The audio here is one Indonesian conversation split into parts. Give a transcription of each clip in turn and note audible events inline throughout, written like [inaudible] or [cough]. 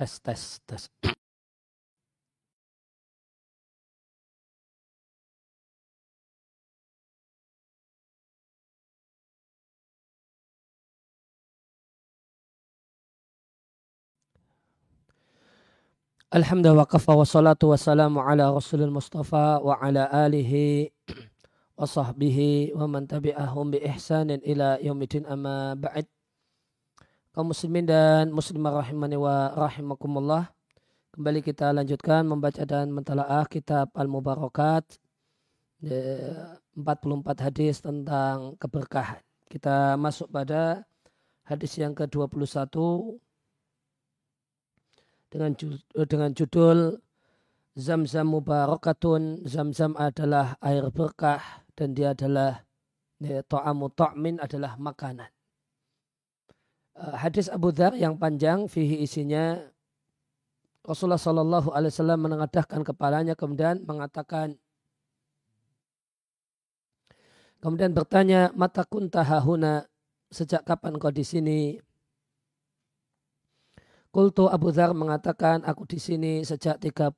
Tes, tes, tes. Alhamdulillah wa kafa wa salatu wa salamu ala rasulil mustafa wa ala alihi wa sahbihi wa man tabi'ahum kaum muslimin dan muslimah rahimani wa rahimakumullah. Kembali kita lanjutkan membaca dan mentalaah kitab Al-Mubarakat 44 hadis tentang keberkahan. Kita masuk pada hadis yang ke-21 dengan dengan judul Zamzam Mubarakatun. Zamzam adalah air berkah dan dia adalah ya, ta'amu ta'min adalah makanan. Uh, hadis Abu Dhar yang panjang fihi isinya Rasulullah Shallallahu Alaihi Wasallam menengadahkan kepalanya kemudian mengatakan kemudian bertanya mata kuntahahuna sejak kapan kau di sini Kultu Abu Dhar mengatakan aku di sini sejak 30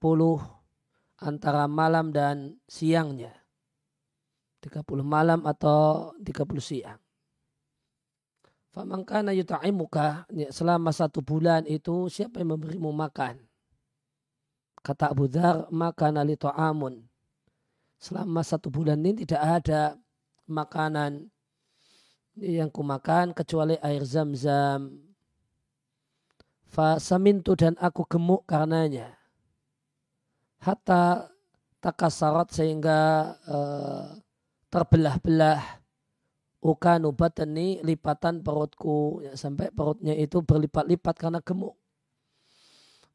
antara malam dan siangnya. 30 malam atau 30 siang. Famangkana yuta'imuka ya, selama satu bulan itu siapa yang memberimu makan? Kata Abu Dhar, makan ali ta'amun. Selama satu bulan ini tidak ada makanan yang kumakan kecuali air zam-zam Fasamintu dan aku gemuk karenanya. Hatta takasarat sehingga uh, terbelah-belah ukanu batani lipatan perutku ya, sampai perutnya itu berlipat-lipat karena gemuk.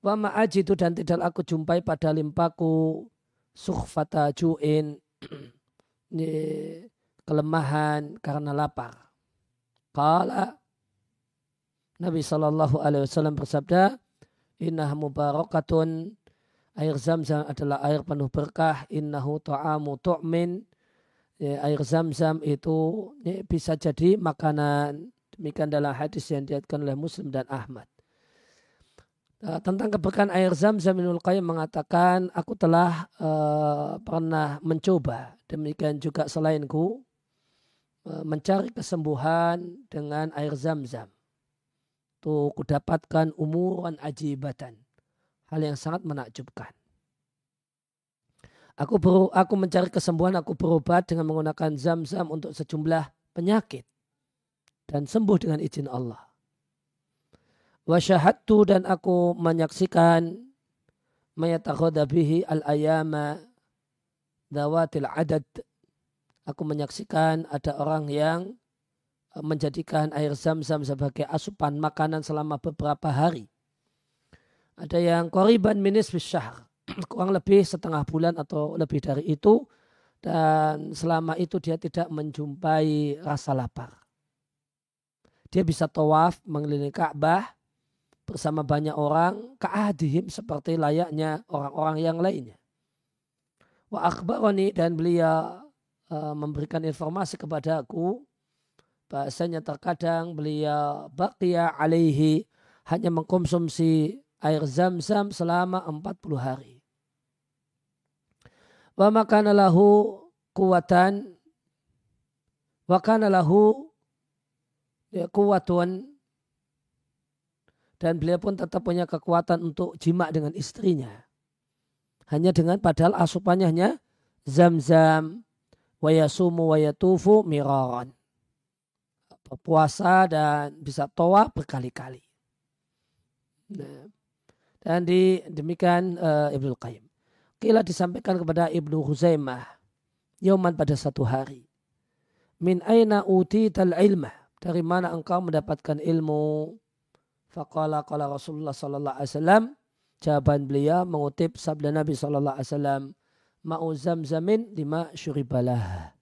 Wa itu dan tidak aku jumpai pada limpaku sukhfata ju'in [clears throat] kelemahan karena lapar. Kala Nabi Shallallahu Alaihi Wasallam bersabda, Inna mubarakatun air zam-zam adalah air penuh berkah. Innahu ta'amu tu'min. Ya, air zam-zam itu ya, bisa jadi makanan. Demikian dalam hadis yang diatkan oleh Muslim dan Ahmad. Uh, tentang keberkahan air zam-zam Ibnul Qayyim mengatakan aku telah uh, pernah mencoba demikian juga selainku uh, mencari kesembuhan dengan air zam-zam itu kudapatkan umuran ajibatan. Hal yang sangat menakjubkan. Aku ber, aku mencari kesembuhan, aku berobat dengan menggunakan zam-zam untuk sejumlah penyakit. Dan sembuh dengan izin Allah. Wasyahadtu dan aku menyaksikan mayatakhoda bihi al-ayama dawatil adad. Aku menyaksikan ada orang yang menjadikan air zam-zam sebagai asupan makanan selama beberapa hari. Ada yang koriban minis syahr, [clears throat] kurang lebih setengah bulan atau lebih dari itu. Dan selama itu dia tidak menjumpai rasa lapar. Dia bisa tawaf mengelilingi Ka'bah bersama banyak orang keadihim seperti layaknya orang-orang yang lainnya. Wa akhbaroni dan beliau uh, memberikan informasi kepada aku bahasanya terkadang beliau baqiya alaihi hanya mengkonsumsi air zam-zam selama 40 hari. Wa makana lahu kuwatan wa kana lahu ya, kuwatun dan beliau pun tetap punya kekuatan untuk jima dengan istrinya. Hanya dengan padahal asupannya hanya zam-zam wa yasumu wa yatufu miraran berpuasa dan bisa toa berkali-kali. Nah, dan di demikian uh, Ibnu Qayyim. Kila disampaikan kepada Ibnu Huzaimah Yoman pada satu hari. Min aina uti tal ilmah. Dari mana engkau mendapatkan ilmu? Faqala qala Rasulullah sallallahu alaihi wasallam. Jawaban beliau mengutip sabda Nabi sallallahu alaihi wasallam. Ma'u zamzamin lima syuribalah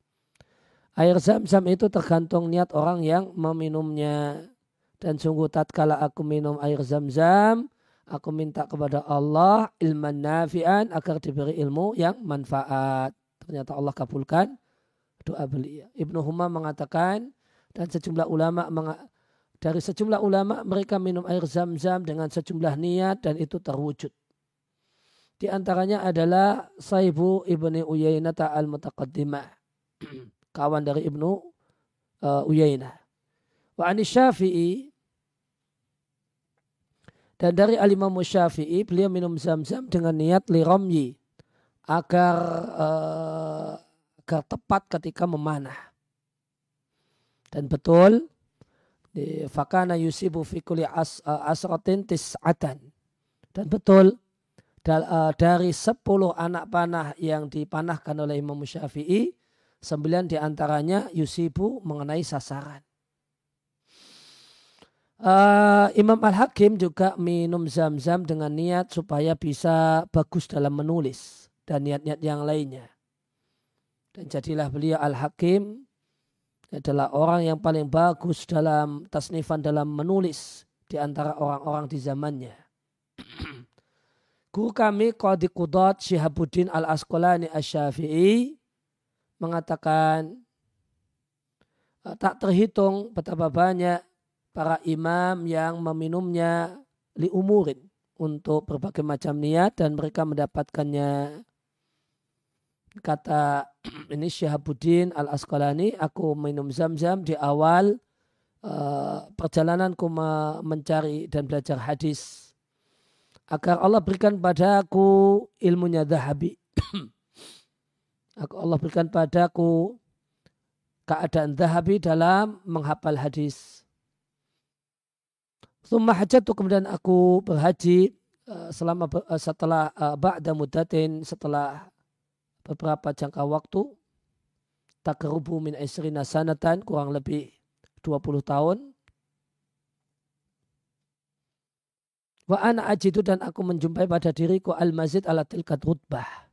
Air zam-zam itu tergantung niat orang yang meminumnya. Dan sungguh tatkala aku minum air zam-zam, aku minta kepada Allah ilman nafi'an agar diberi ilmu yang manfaat. Ternyata Allah kabulkan doa beliau. Ibnu Humam mengatakan dan sejumlah ulama dari sejumlah ulama mereka minum air zam-zam dengan sejumlah niat dan itu terwujud. Di antaranya adalah Saibu ibni Uyainata al-Mutaqaddimah. [clears throat] Kawan dari ibnu uh, Uyainah. Wa ani syafi'i dan dari alimah syafi'i beliau minum zam-zam dengan niat liromyi agar uh, agar tepat ketika memanah. Dan betul fakana yusibu fi kulli as, uh, asratin tis'atan. Dan betul uh, dari sepuluh anak panah yang dipanahkan oleh Imam Syafi'i, sembilan di antaranya yusibu mengenai sasaran. Uh, Imam Al-Hakim juga minum zam-zam dengan niat supaya bisa bagus dalam menulis dan niat-niat yang lainnya. Dan jadilah beliau Al-Hakim adalah orang yang paling bagus dalam tasnifan dalam menulis di antara orang-orang di zamannya. Guru kami Qadi Qudat Syihabuddin Al-Asqalani Asy-Syafi'i mengatakan eh, tak terhitung betapa banyak para imam yang meminumnya li umurin untuk berbagai macam niat dan mereka mendapatkannya. Kata [clears throat] ini Syahabuddin Al Asqalani aku minum zam-zam di awal uh, perjalananku mencari dan belajar hadis. Agar Allah berikan padaku ilmunya dahabi [clears throat] Allah berikan padaku keadaan dahabi dalam menghafal hadis Summa hajatu kemudian aku berhaji uh, selama uh, setelah uh, ba'da mudatin setelah beberapa jangka waktu takrubu min isrina sanatan kurang lebih 20 tahun. Wa ana ajidu dan aku menjumpai pada diriku al-mazid ala tilkat rutbah.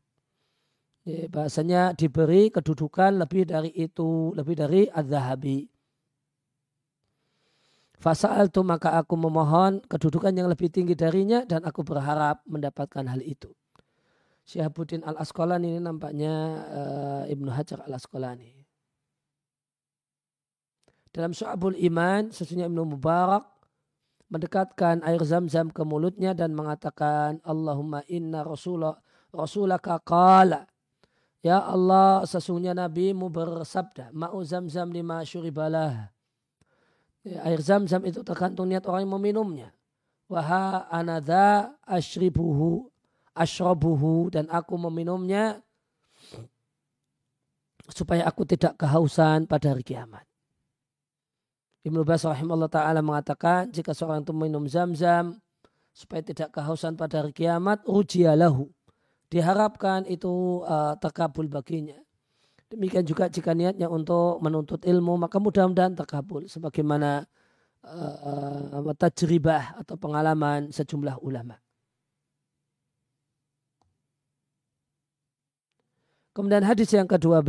Ya, bahasanya diberi kedudukan lebih dari itu lebih dari az-zahabi Fasal tu maka aku memohon kedudukan yang lebih tinggi darinya dan aku berharap mendapatkan hal itu. Syihabuddin Al-Asqalani ini nampaknya uh, Ibnu Hajar Al-Asqalani. Dalam Syu'abul Iman, sesungguhnya Ibnu Mubarak mendekatkan air zam-zam ke mulutnya dan mengatakan Allahumma inna rasulah rasulaka qala Ya Allah sesungguhnya Nabimu bersabda ma'u zam-zam lima syuribalah ya, air zam-zam itu tergantung niat orang yang meminumnya waha anadha ashribuhu ashrabuhu dan aku meminumnya supaya aku tidak kehausan pada hari kiamat. Ibnu Bas rahimahullah ta'ala mengatakan jika seorang itu minum zam-zam supaya tidak kehausan pada hari kiamat ujialahu. Diharapkan itu uh, terkabul baginya. Demikian juga jika niatnya untuk menuntut ilmu maka mudah-mudahan terkabul sebagaimana uh, uh, tajribah atau pengalaman sejumlah ulama. Kemudian hadis yang ke-12,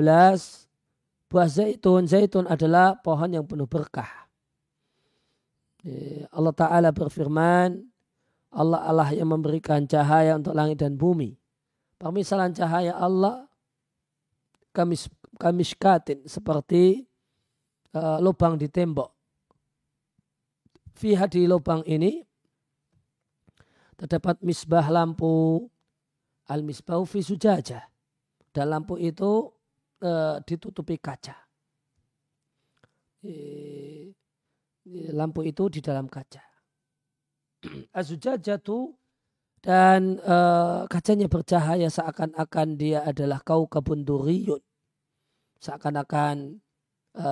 buah zaitun. Zaitun adalah pohon yang penuh berkah. Allah Ta'ala berfirman, Allah Allah yang memberikan cahaya untuk langit dan bumi. Permisalan cahaya Allah kamis, kamiskatin seperti uh, lubang di tembok. Fiha di lubang ini terdapat misbah lampu al-misbahu fi sujajah dan lampu itu e, ditutupi kaca. Lampu itu di dalam kaca. [clears throat] Azujajatu dan e, kacanya bercahaya seakan-akan dia adalah kau duriyun. Seakan-akan e,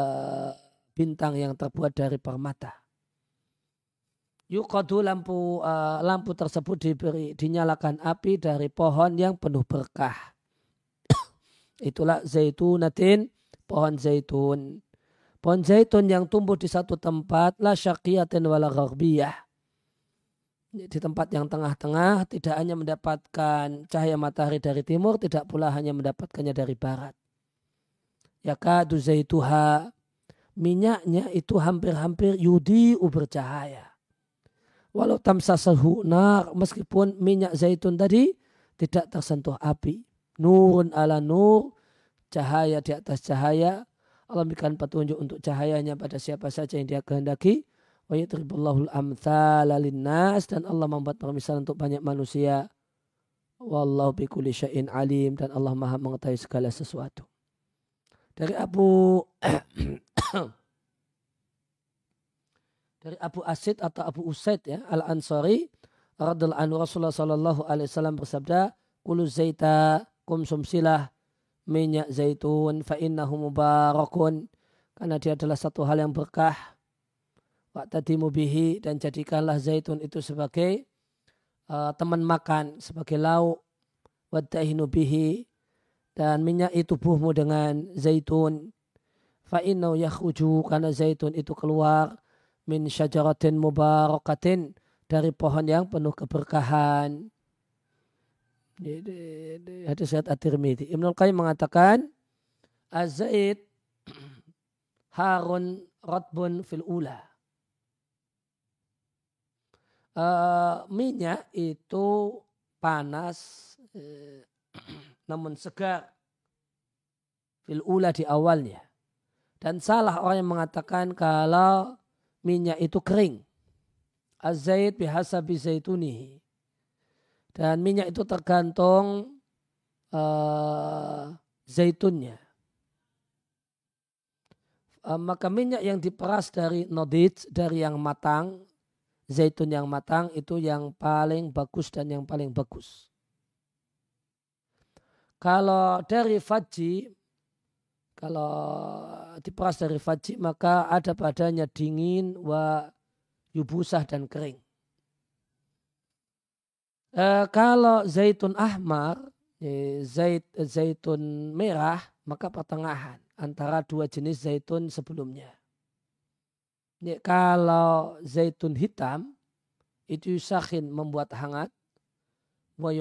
bintang yang terbuat dari permata. Yukadu lampu uh, lampu tersebut diberi dinyalakan api dari pohon yang penuh berkah. [coughs] Itulah zaitunatin, pohon zaitun. Pohon zaitun yang tumbuh di satu tempat, la syaqiyatin wala gharbiyah. Di tempat yang tengah-tengah tidak hanya mendapatkan cahaya matahari dari timur, tidak pula hanya mendapatkannya dari barat. Ya kadu zaituha, minyaknya itu hampir-hampir yudi bercahaya. Walau tamsasahu nar, meskipun minyak zaitun tadi tidak tersentuh api nurun ala nur, cahaya di atas cahaya. Allah berikan petunjuk untuk cahayanya pada siapa saja yang dia kehendaki. Wa yadribullahul amthala linnas dan Allah membuat permisalan untuk banyak manusia. Wallahu bikulli syai'in alim dan Allah Maha mengetahui segala sesuatu. Dari Abu [coughs] dari Abu Asid atau Abu Usaid ya Al Ansari radhiallahu anhu Rasulullah sallallahu alaihi wasallam bersabda kulu zaita konsumsilah minyak zaitun fa innahu mubarakun karena dia adalah satu hal yang berkah tadimu bihi dan jadikanlah zaitun itu sebagai uh, teman makan sebagai lauk wadahinu bihi dan minyak tubuhmu dengan zaitun fa yakhruju karena zaitun itu keluar min syajaratin mubarakatin dari pohon yang penuh keberkahan. Hadis riwayat At-Tirmidzi. Ibnu Qayyim mengatakan Az-Zaid [clears throat] harun ratbun fil ula. Uh, minyak itu panas uh, [clears throat] namun segar fil ula di awalnya. Dan salah orang yang mengatakan kalau minyak itu kering. Az-zait bihasabi zaitunihi. Dan minyak itu tergantung uh, zaitunnya. Maka minyak yang diperas dari nodit, dari yang matang, zaitun yang matang itu yang paling bagus dan yang paling bagus. Kalau dari faji, kalau diperas dari faji maka ada padanya dingin wa yubusah dan kering. E, kalau zaitun ahmar, e, zait, zaitun merah, maka pertengahan antara dua jenis zaitun sebelumnya. E, kalau zaitun hitam, itu yusahin membuat hangat, wa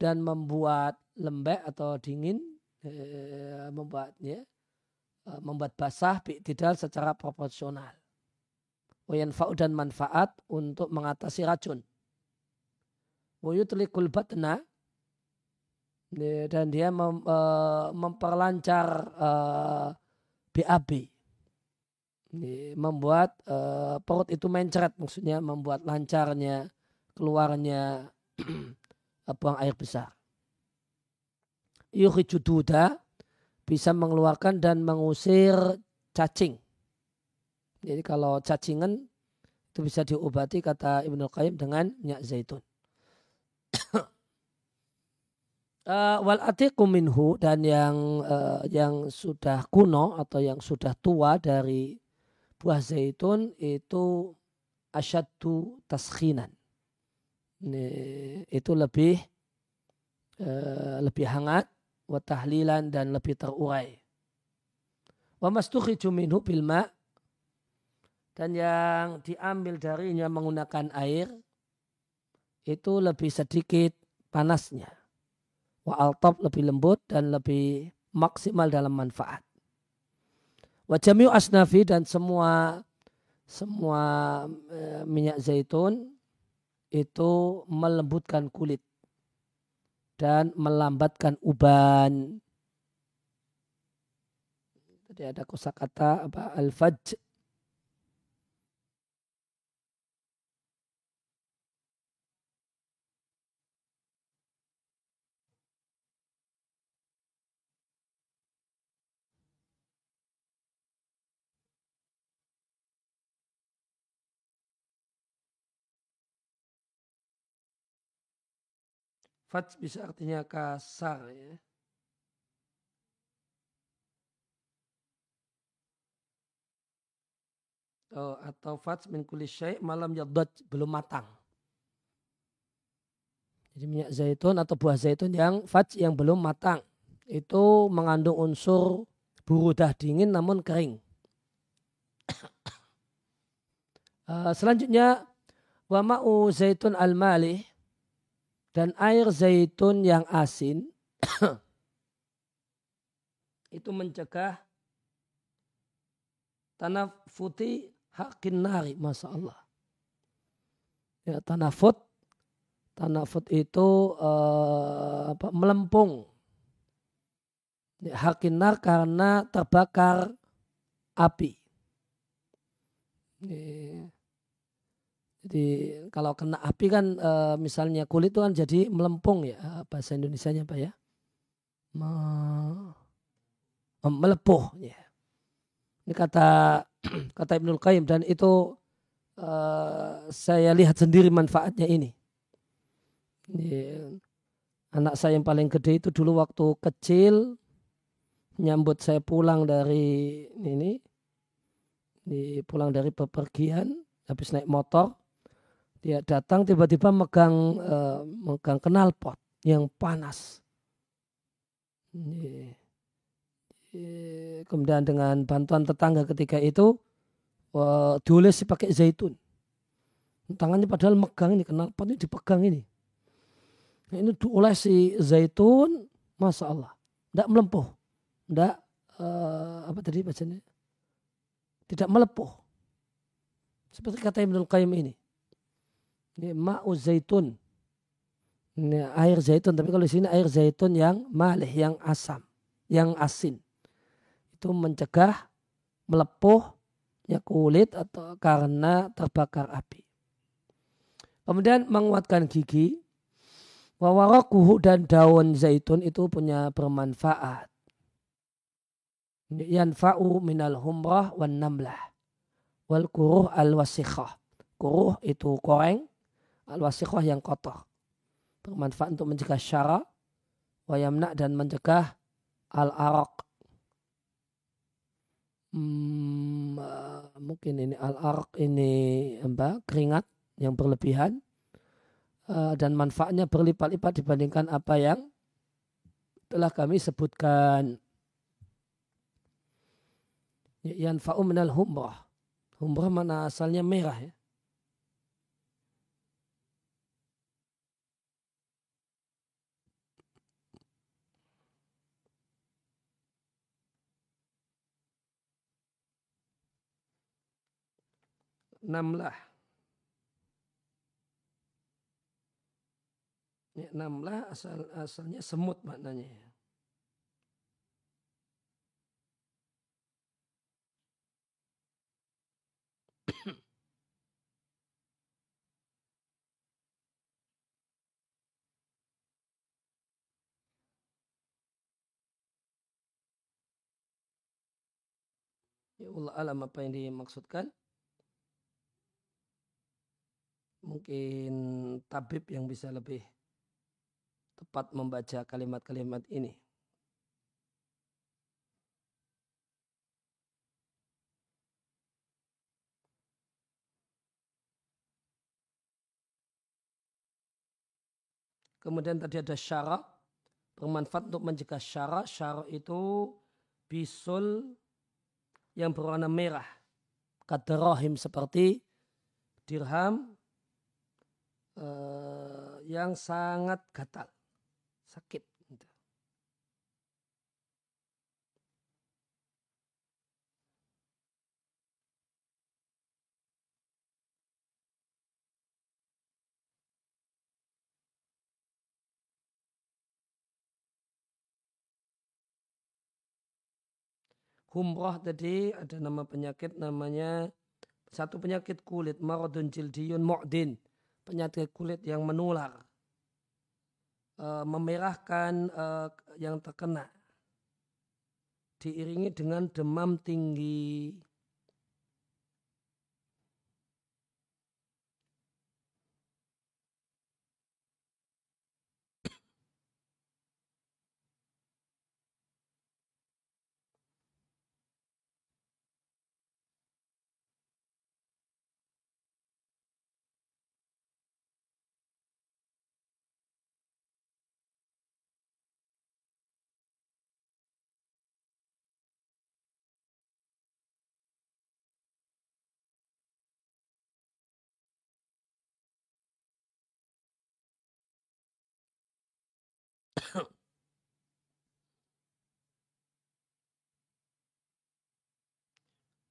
dan membuat lembek atau dingin, Eh, membuatnya eh, membuat basah tidak secara proporsional. Wayanfa'u dan manfaat untuk mengatasi racun. Wayutlikul batna dan dia uh, memperlancar BAB. Membuat uh, perut itu mencret maksudnya membuat lancarnya keluarnya [clears throat] buang air besar yuhijududa bisa mengeluarkan dan mengusir cacing. Jadi kalau cacingan itu bisa diobati kata Ibnu Qayyim dengan minyak zaitun. uh, [clears throat] wal atiqu minhu dan yang yang sudah kuno atau yang sudah tua dari buah zaitun itu asyaddu taskhinan. Itu lebih lebih hangat wa tahlilan dan lebih terurai. Wa mastukhriju minhu bil dan yang diambil darinya menggunakan air itu lebih sedikit panasnya. Wa altop lebih lembut dan lebih maksimal dalam manfaat. Wa jami'u asnafi dan semua semua e, minyak zaitun itu melembutkan kulit dan melambatkan uban. Tadi ada kosakata apa al-fajj Fats bisa artinya kasar ya. Atau, atau fats min kulli syai' malam yadad belum matang. Jadi minyak zaitun atau buah zaitun yang fats yang belum matang. Itu mengandung unsur burudah dingin namun kering. uh, [coughs] selanjutnya wa ma'u zaitun al-malih dan air zaitun yang asin [coughs] itu mencegah tanah futi hakin nari, masya Allah. Ya, tanah fut, tanah fut itu uh, apa, melempung. Ya, hakin nar karena terbakar api. Jadi kalau kena api kan e, misalnya kulit itu kan jadi melempung ya bahasa Indonesia-nya apa ya? Me, melepuh ya. Ini kata [clears throat] kata Ibnul Qayyim dan itu e, saya lihat sendiri manfaatnya ini. ini. Anak saya yang paling gede itu dulu waktu kecil nyambut saya pulang dari ini di pulang dari bepergian habis naik motor dia datang tiba-tiba megang uh, megang knalpot yang panas. Kemudian dengan bantuan tetangga ketika itu uh, diolesi pakai zaitun. Tangannya padahal megang ini knalpot ini dipegang ini. Nah, ini diolesi zaitun, masya Allah, tidak melempuh, tidak uh, apa tadi bacanya, tidak melepuh. Seperti kata Ibnul Qayyim ini. Ini ma'u zaitun. Ini air zaitun, tapi kalau di sini air zaitun yang malih, yang asam, yang asin. Itu mencegah melepuhnya kulit atau karena terbakar api. Kemudian menguatkan gigi. Wawarakuhu dan daun zaitun itu punya bermanfaat. Yanfa'u minal humrah wan namlah. Wal kuruh al wasikhah. Kuruh itu koreng al-wasiqah yang kotor. Bermanfaat untuk mencegah syara, wayamna dan mencegah al-araq. Hmm, uh, mungkin ini al-araq ini apa, keringat yang berlebihan uh, dan manfaatnya berlipat-lipat dibandingkan apa yang telah kami sebutkan. Yanfa'u minal humrah. Humrah mana asalnya merah ya. Namlah. Ya, namlah asal asalnya semut maknanya. Ya Allah alam apa yang dimaksudkan mungkin tabib yang bisa lebih tepat membaca kalimat-kalimat ini. Kemudian tadi ada syara, bermanfaat untuk mencegah syara. Syara itu bisul yang berwarna merah. Kaderahim seperti dirham uh, yang sangat gatal, sakit. Gitu. Humrah tadi ada nama penyakit namanya satu penyakit kulit maradun jildiyun mu'din penyakit kulit yang menular, e, memerahkan e, yang terkena, diiringi dengan demam tinggi.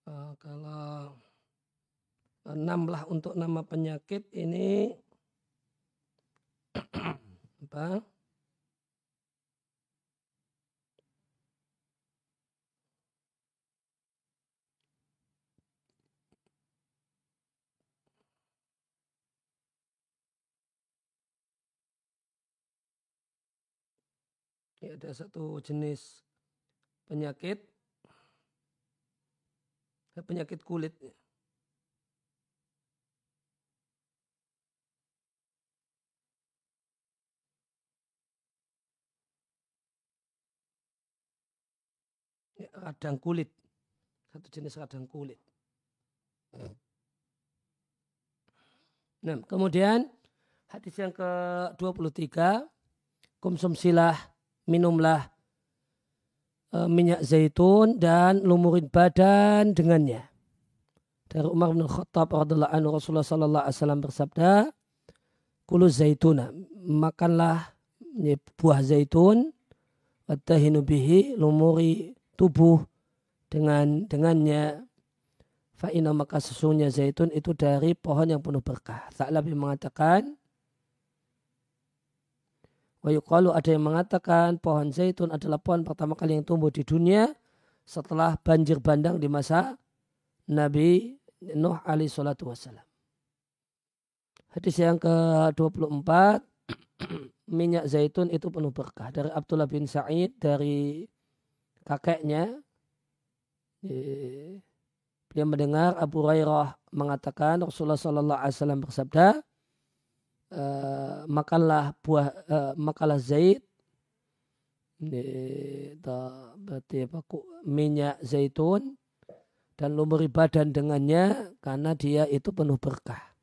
Uh, [coughs] kalau enam lah untuk nama penyakit ini [coughs] apa? Ya, ada satu jenis penyakit penyakit kulit. Ya, radang kulit. Satu jenis radang kulit. Nah, kemudian hadis yang ke-23 konsumsilah, minumlah e, minyak zaitun dan lumurin badan dengannya. Dari Umar bin Khattab radhiallahu anhu Rasulullah sallallahu alaihi wasallam bersabda, "Kulu zaituna, makanlah buah zaitun, watahinu bihi lumuri tubuh dengan dengannya Fa'ina maka sesungguhnya zaitun itu dari pohon yang penuh berkah. Sa'labi mengatakan, Wa ada yang mengatakan pohon zaitun adalah pohon pertama kali yang tumbuh di dunia setelah banjir bandang di masa Nabi Nuh alaihi salatu wassalam. Hadis yang ke-24 [clears throat] minyak zaitun itu penuh berkah dari Abdullah bin Sa'id dari kakeknya dia mendengar Abu Hurairah mengatakan Rasulullah Sallallahu Alaihi Wasallam bersabda uh, makanlah buah uh, makanlah zait berarti apa minyak zaitun dan lumuri badan dengannya karena dia itu penuh berkah.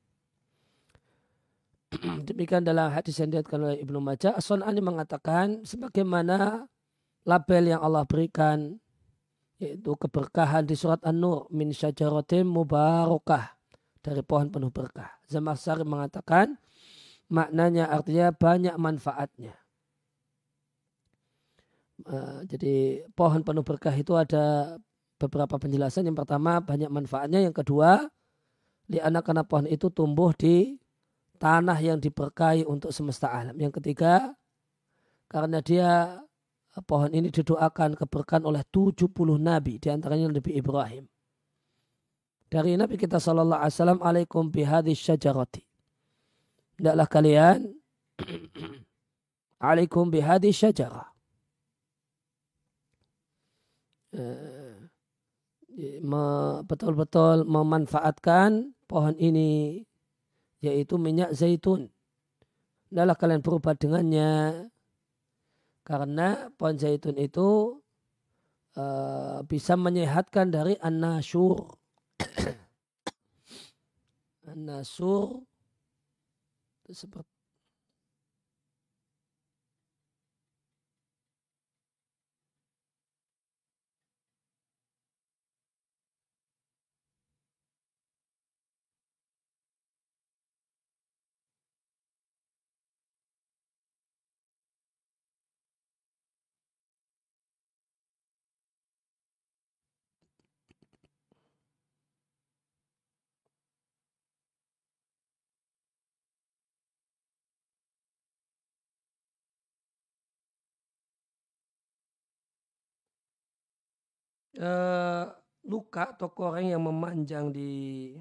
[clears throat] Demikian dalam hadis yang diatkan oleh Ibnu Majah, As-Sun'ani mengatakan sebagaimana label yang Allah berikan yaitu keberkahan di surat An-Nur min syajaratin mubarakah dari pohon penuh berkah. Zamakhsyari mengatakan maknanya artinya banyak manfaatnya. Uh, jadi pohon penuh berkah itu ada beberapa penjelasan. Yang pertama banyak manfaatnya. Yang kedua, di anak karena pohon itu tumbuh di tanah yang diberkahi untuk semesta alam. Yang ketiga, karena dia pohon ini didoakan keberkahan oleh 70 nabi, di antaranya Nabi Ibrahim. Dari Nabi kita sallallahu alaihi wasallam, "Alaikum bihadhi syajarati." Tidaklah kalian alaikum bihadi syajara. Eh, betul-betul memanfaatkan pohon ini yaitu minyak zaitun. Tidaklah kalian berubah dengannya karena pohon zaitun itu uh, bisa menyehatkan dari an-nasur. [coughs] an-nasur seperti uh, luka atau koreng yang memanjang di,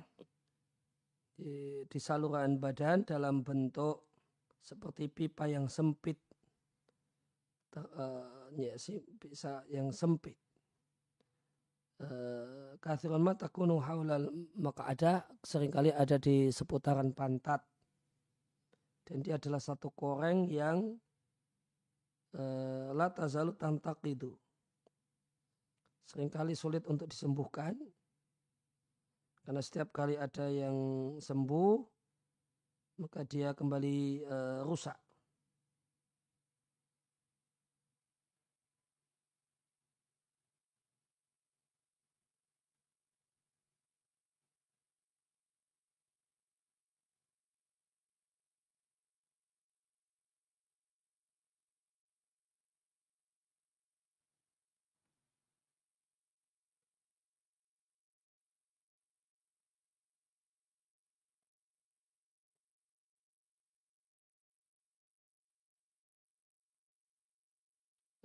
di di saluran badan dalam bentuk seperti pipa yang sempit. Uh, ya sih bisa yang sempit. Uh, kathiran mata kuno haulal maka ada sering kali ada di seputaran pantat. Dan dia adalah satu koreng yang uh, la tazalu tantak itu sering kali sulit untuk disembuhkan. Karena setiap kali ada yang sembuh maka dia kembali uh, rusak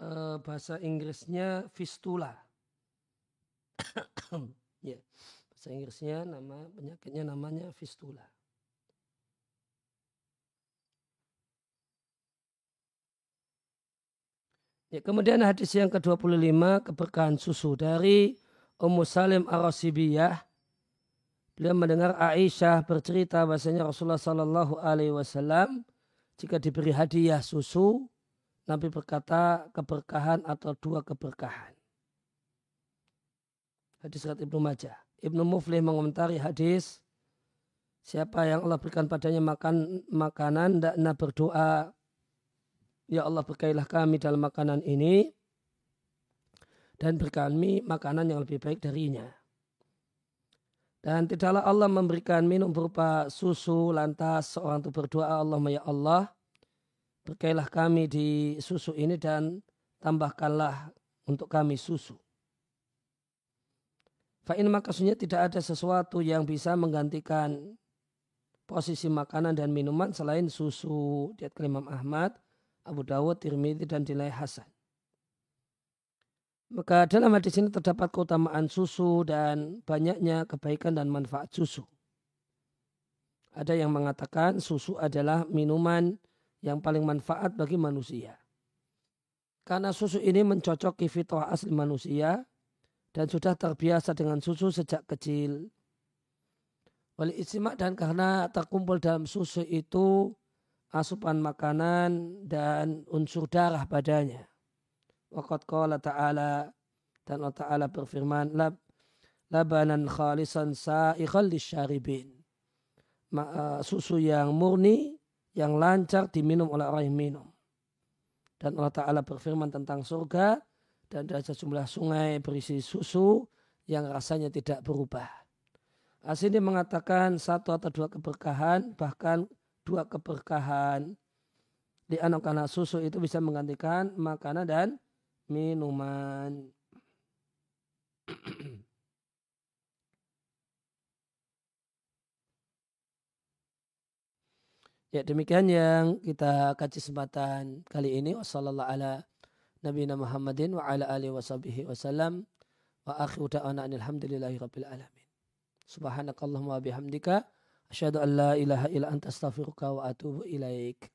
Eh, bahasa Inggrisnya fistula. [coughs] ya, bahasa Inggrisnya nama penyakitnya namanya fistula. Ya, kemudian hadis yang ke-25 keberkahan susu dari Ummu Salim Ar-Rasibiyah. Beliau mendengar Aisyah bercerita bahasanya Rasulullah Sallallahu Alaihi Wasallam jika diberi hadiah susu, Nabi berkata keberkahan atau dua keberkahan. Hadis riwayat Ibnu Majah. Ibnu Muflih mengomentari hadis Siapa yang Allah berikan padanya makan makanan, hendaknya berdoa Ya Allah berkailah kami dalam makanan ini dan beri kami makanan yang lebih baik darinya. Dan tidaklah Allah memberikan minum berupa susu lantas seorang itu berdoa Allah ya Allah berkailah kami di susu ini dan tambahkanlah untuk kami susu. Fa'in makasnya tidak ada sesuatu yang bisa menggantikan posisi makanan dan minuman selain susu. Diat Imam Ahmad Abu Dawud, Tirmidzi dan dinilai Hasan. Maka dalam hadis ini terdapat keutamaan susu dan banyaknya kebaikan dan manfaat susu. Ada yang mengatakan susu adalah minuman yang paling manfaat bagi manusia. Karena susu ini mencocoki fitrah asli manusia dan sudah terbiasa dengan susu sejak kecil. Wali istimak dan karena terkumpul dalam susu itu asupan makanan dan unsur darah padanya. Waqad qala ta'ala dan Allah Ta'ala berfirman Lab, labanan khalisan sa'ikhal lisyaribin. Uh, susu yang murni yang lancar diminum oleh orang yang minum. Dan Allah Ta'ala berfirman tentang surga dan ada sejumlah sungai berisi susu yang rasanya tidak berubah. Asini mengatakan satu atau dua keberkahan bahkan dua keberkahan di anak karena susu itu bisa menggantikan makanan dan minuman. [clears throat] Ya demikian yang kita kaji kesempatan kali ini. Wassalamualaikum ala Nabi Muhammadin wa ala alihi wasallam. Wa akhiru da'ana alhamdulillahi rabbil alamin. Subhanakallahumma bihamdika. Asyhadu an la ilaha illa anta astaghfiruka wa atubu ilaik.